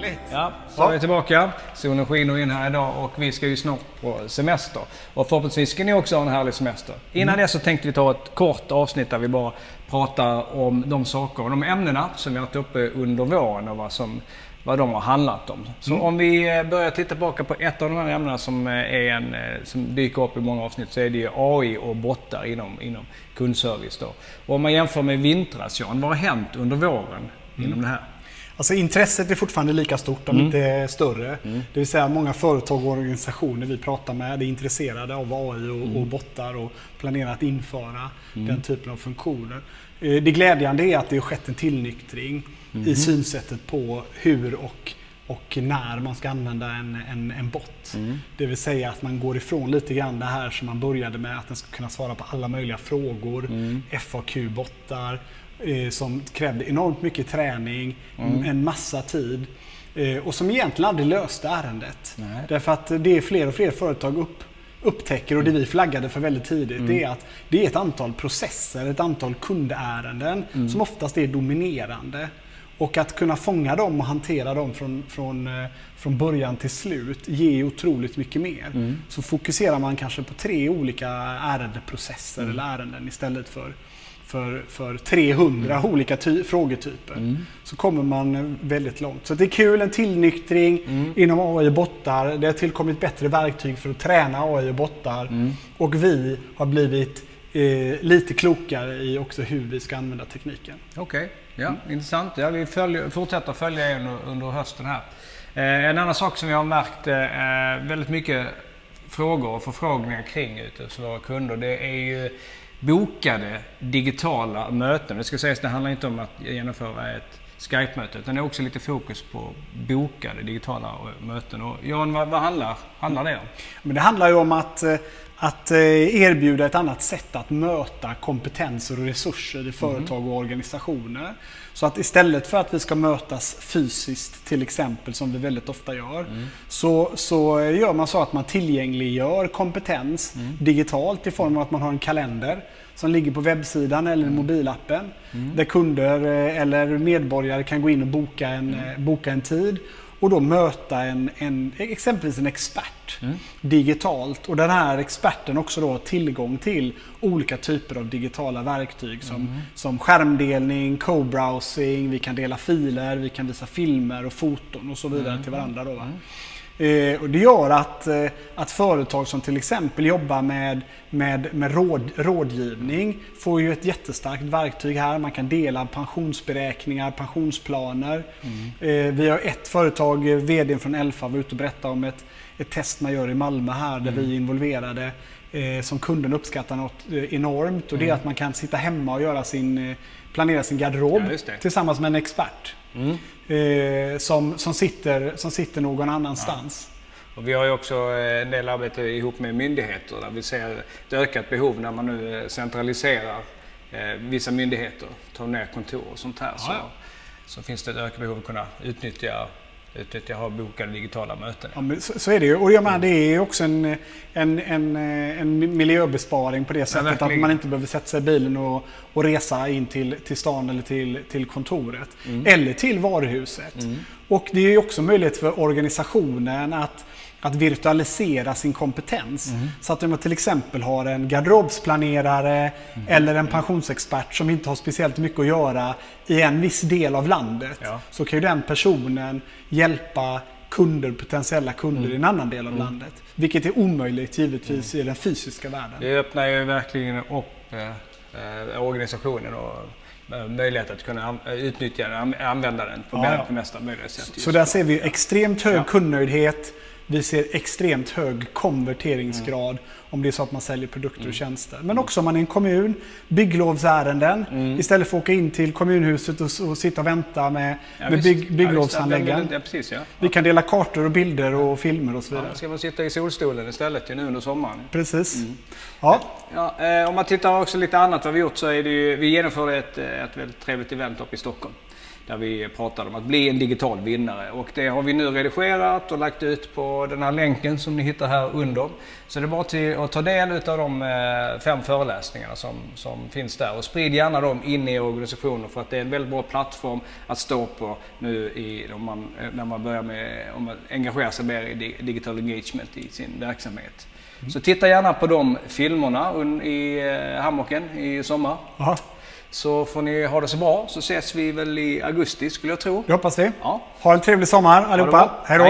Härligt. Ja, så är vi tillbaka. Solen skiner in här idag och vi ska ju snart på semester. Och förhoppningsvis ska ni också ha en härlig semester. Innan det så tänkte vi ta ett kort avsnitt där vi bara pratar om de saker och de ämnena som vi har haft uppe under våren och vad, som, vad de har handlat om. Så om vi eh, börjar titta tillbaka på ett av de här ämnena som, eh, är en, eh, som dyker upp i många avsnitt så är det ju AI och bottar inom, inom kundservice. Då. Och om man jämför med vintras, Jan, vad har hänt under våren inom det här? Alltså intresset är fortfarande lika stort, om inte större. Det vill säga många företag och organisationer vi pratar med är intresserade av AI och, och bottar och planerar att införa den typen av funktioner. Eh, Det glädjande är att det har skett en tillnyktring i synsättet på hur och, och när man ska använda en, en, en bot. Det vill säga att man går ifrån lite grann det här som man började med, att den ska kunna svara på alla möjliga frågor, FAQ-bottar, eh, som krävde enormt mycket träning, en massa tid eh, och som egentligen aldrig löste ärendet. Nej. Därför att det är fler och fler företag upp, upptäcker och det vi flaggade för väldigt tidigt det är att det är ett antal processer, ett antal kundärenden som oftast är dominerande. Och att kunna fånga dem och hantera dem från, från, eh, från början till slut ger otroligt mycket mer. Så fokuserar man kanske på tre olika ärendeprocesser eller ärenden istället för, för, för 300 olika ty- frågetyper. Så kommer man eh, väldigt långt. Så det är kul, en tillnyktring inom AI och bottar. Det har tillkommit bättre verktyg för att träna AI och bottar. Och vi har blivit eh, lite klokare i också hur vi ska använda tekniken. Okej, ja, intressant. Ja, vi följer, fortsätter följa er under, under hösten här. Eh, en annan sak som vi har märkt eh, väldigt mycket frågor och förfrågningar kring ute hos våra kunder. Det är ju bokade digitala möten. Det ska sägas, det handlar inte om att genomföra ett Skype-möte utan det är också lite fokus på bokade digitala eh, möten. Och Jan, vad, vad handlar, handlar det om? Men det handlar ju om att, eh, att eh, erbjuda ett annat sätt att möta kompetenser och resurser i företag och organisationer. Så att istället för att vi ska mötas fysiskt till exempel som vi väldigt ofta gör så, så gör man så att man tillgängliggör kompetens digitalt i form av att man har en kalender som ligger på webbsidan eller i mobilappen där kunder eh, eller medborgare kan gå in och boka en, eh, boka en tid och då möta en, en, exempelvis en expert digitalt. Och den här experten också då har tillgång till olika typer av digitala verktyg som, som skärmdelning, co-browsing, vi kan dela filer, vi kan visa filmer och foton och så vidare till varandra. Då, va? Eh, och det gör att, eh, att företag som till exempel jobbar med, med, med råd, rådgivning får ju ett jättestarkt verktyg här. Man kan dela pensionsberäkningar, pensionsplaner. Eh, vi har ett företag, eh, VDn från Elfa var ute och berättade om ett, ett test man gör i Malmö här där vi är involverade. Eh, som kunden uppskattar något eh, enormt och det är att man kan sitta hemma och göra sin, eh, planera sin garderob Ja, tillsammans med en expert. Eh, som, som, sitter, som sitter någon annanstans. Och vi har ju också eh, en del arbete ihop med myndigheter där vi ser ett ökat behov när man nu centraliserar eh, vissa myndigheter, tar ner kontor och sånt här. Så, Ja, ja. så finns det ett ökat behov att kunna utnyttja, utnyttja ha bokade digitala möten. Ja, så, så är det ju. Och jag menar, det är ju också en, en, en, en miljöbesparing på det sättet att verkligen. man inte behöver sätta sig i bilen och, och resa in till, till stan eller till, till kontoret. Mm. Eller till varuhuset. Och det är ju också möjlighet för organisationen att att virtualisera sin kompetens. Mm. Så att om man till exempel har en garderobsplanerare Mm. eller en pensionsexpert som inte har speciellt mycket att göra i en viss del av landet. Ja. Så kan ju den personen hjälpa kunder, potentiella kunder Mm. i en annan del av landet. Vilket är omöjligt givetvis i den fysiska världen. Det öppnar ju verkligen upp eh, eh, organisationen och eh, möjlighet att kunna an- utnyttja den, an- använda den på Ja, ja. mesta möjliga sätt. Så där ser vi extremt hög Ja. kundnöjdhet. Vi ser extremt hög konverteringsgrad Mm. om det är så att man säljer produkter och tjänster. Men också om man är en kommun, bygglovsärenden. Mm. Istället för att åka in till kommunhuset och, och sitta och vänta med, Ja, med bygg, Ja, bygglovshandläggaren. Ja, precis, ja. Vi kan dela kartor och bilder och filmer och så Ja, vidare. då ska man sitta i solstolen istället ju nu under sommaren. Precis. Mm. Ja, Ja, eh, om man tittar också lite annat vad vi gjort så är det ju, vi genomförde ett, eh, ett väldigt trevligt event uppe i Stockholm. Där vi pratade om att bli en digital vinnare. Och det har vi nu redigerat och lagt ut på den här länken som ni hittar här under. Så det är bara till att ta del av de eh, fem föreläsningarna som, som finns där. Och sprid gärna dem in i organisationen för att det är en väldigt bra plattform att stå på nu i, om man, eh, när man börjar med, om man engagerar sig mer i digital engagement i sin verksamhet. Mm. Så titta gärna på de filmerna i eh, Hammocken i sommar. Aha. Så får ni ha det så bra så ses vi väl i augusti skulle jag tro. Det hoppas vi. Ja. Ha en trevlig sommar allihopa. Hej då.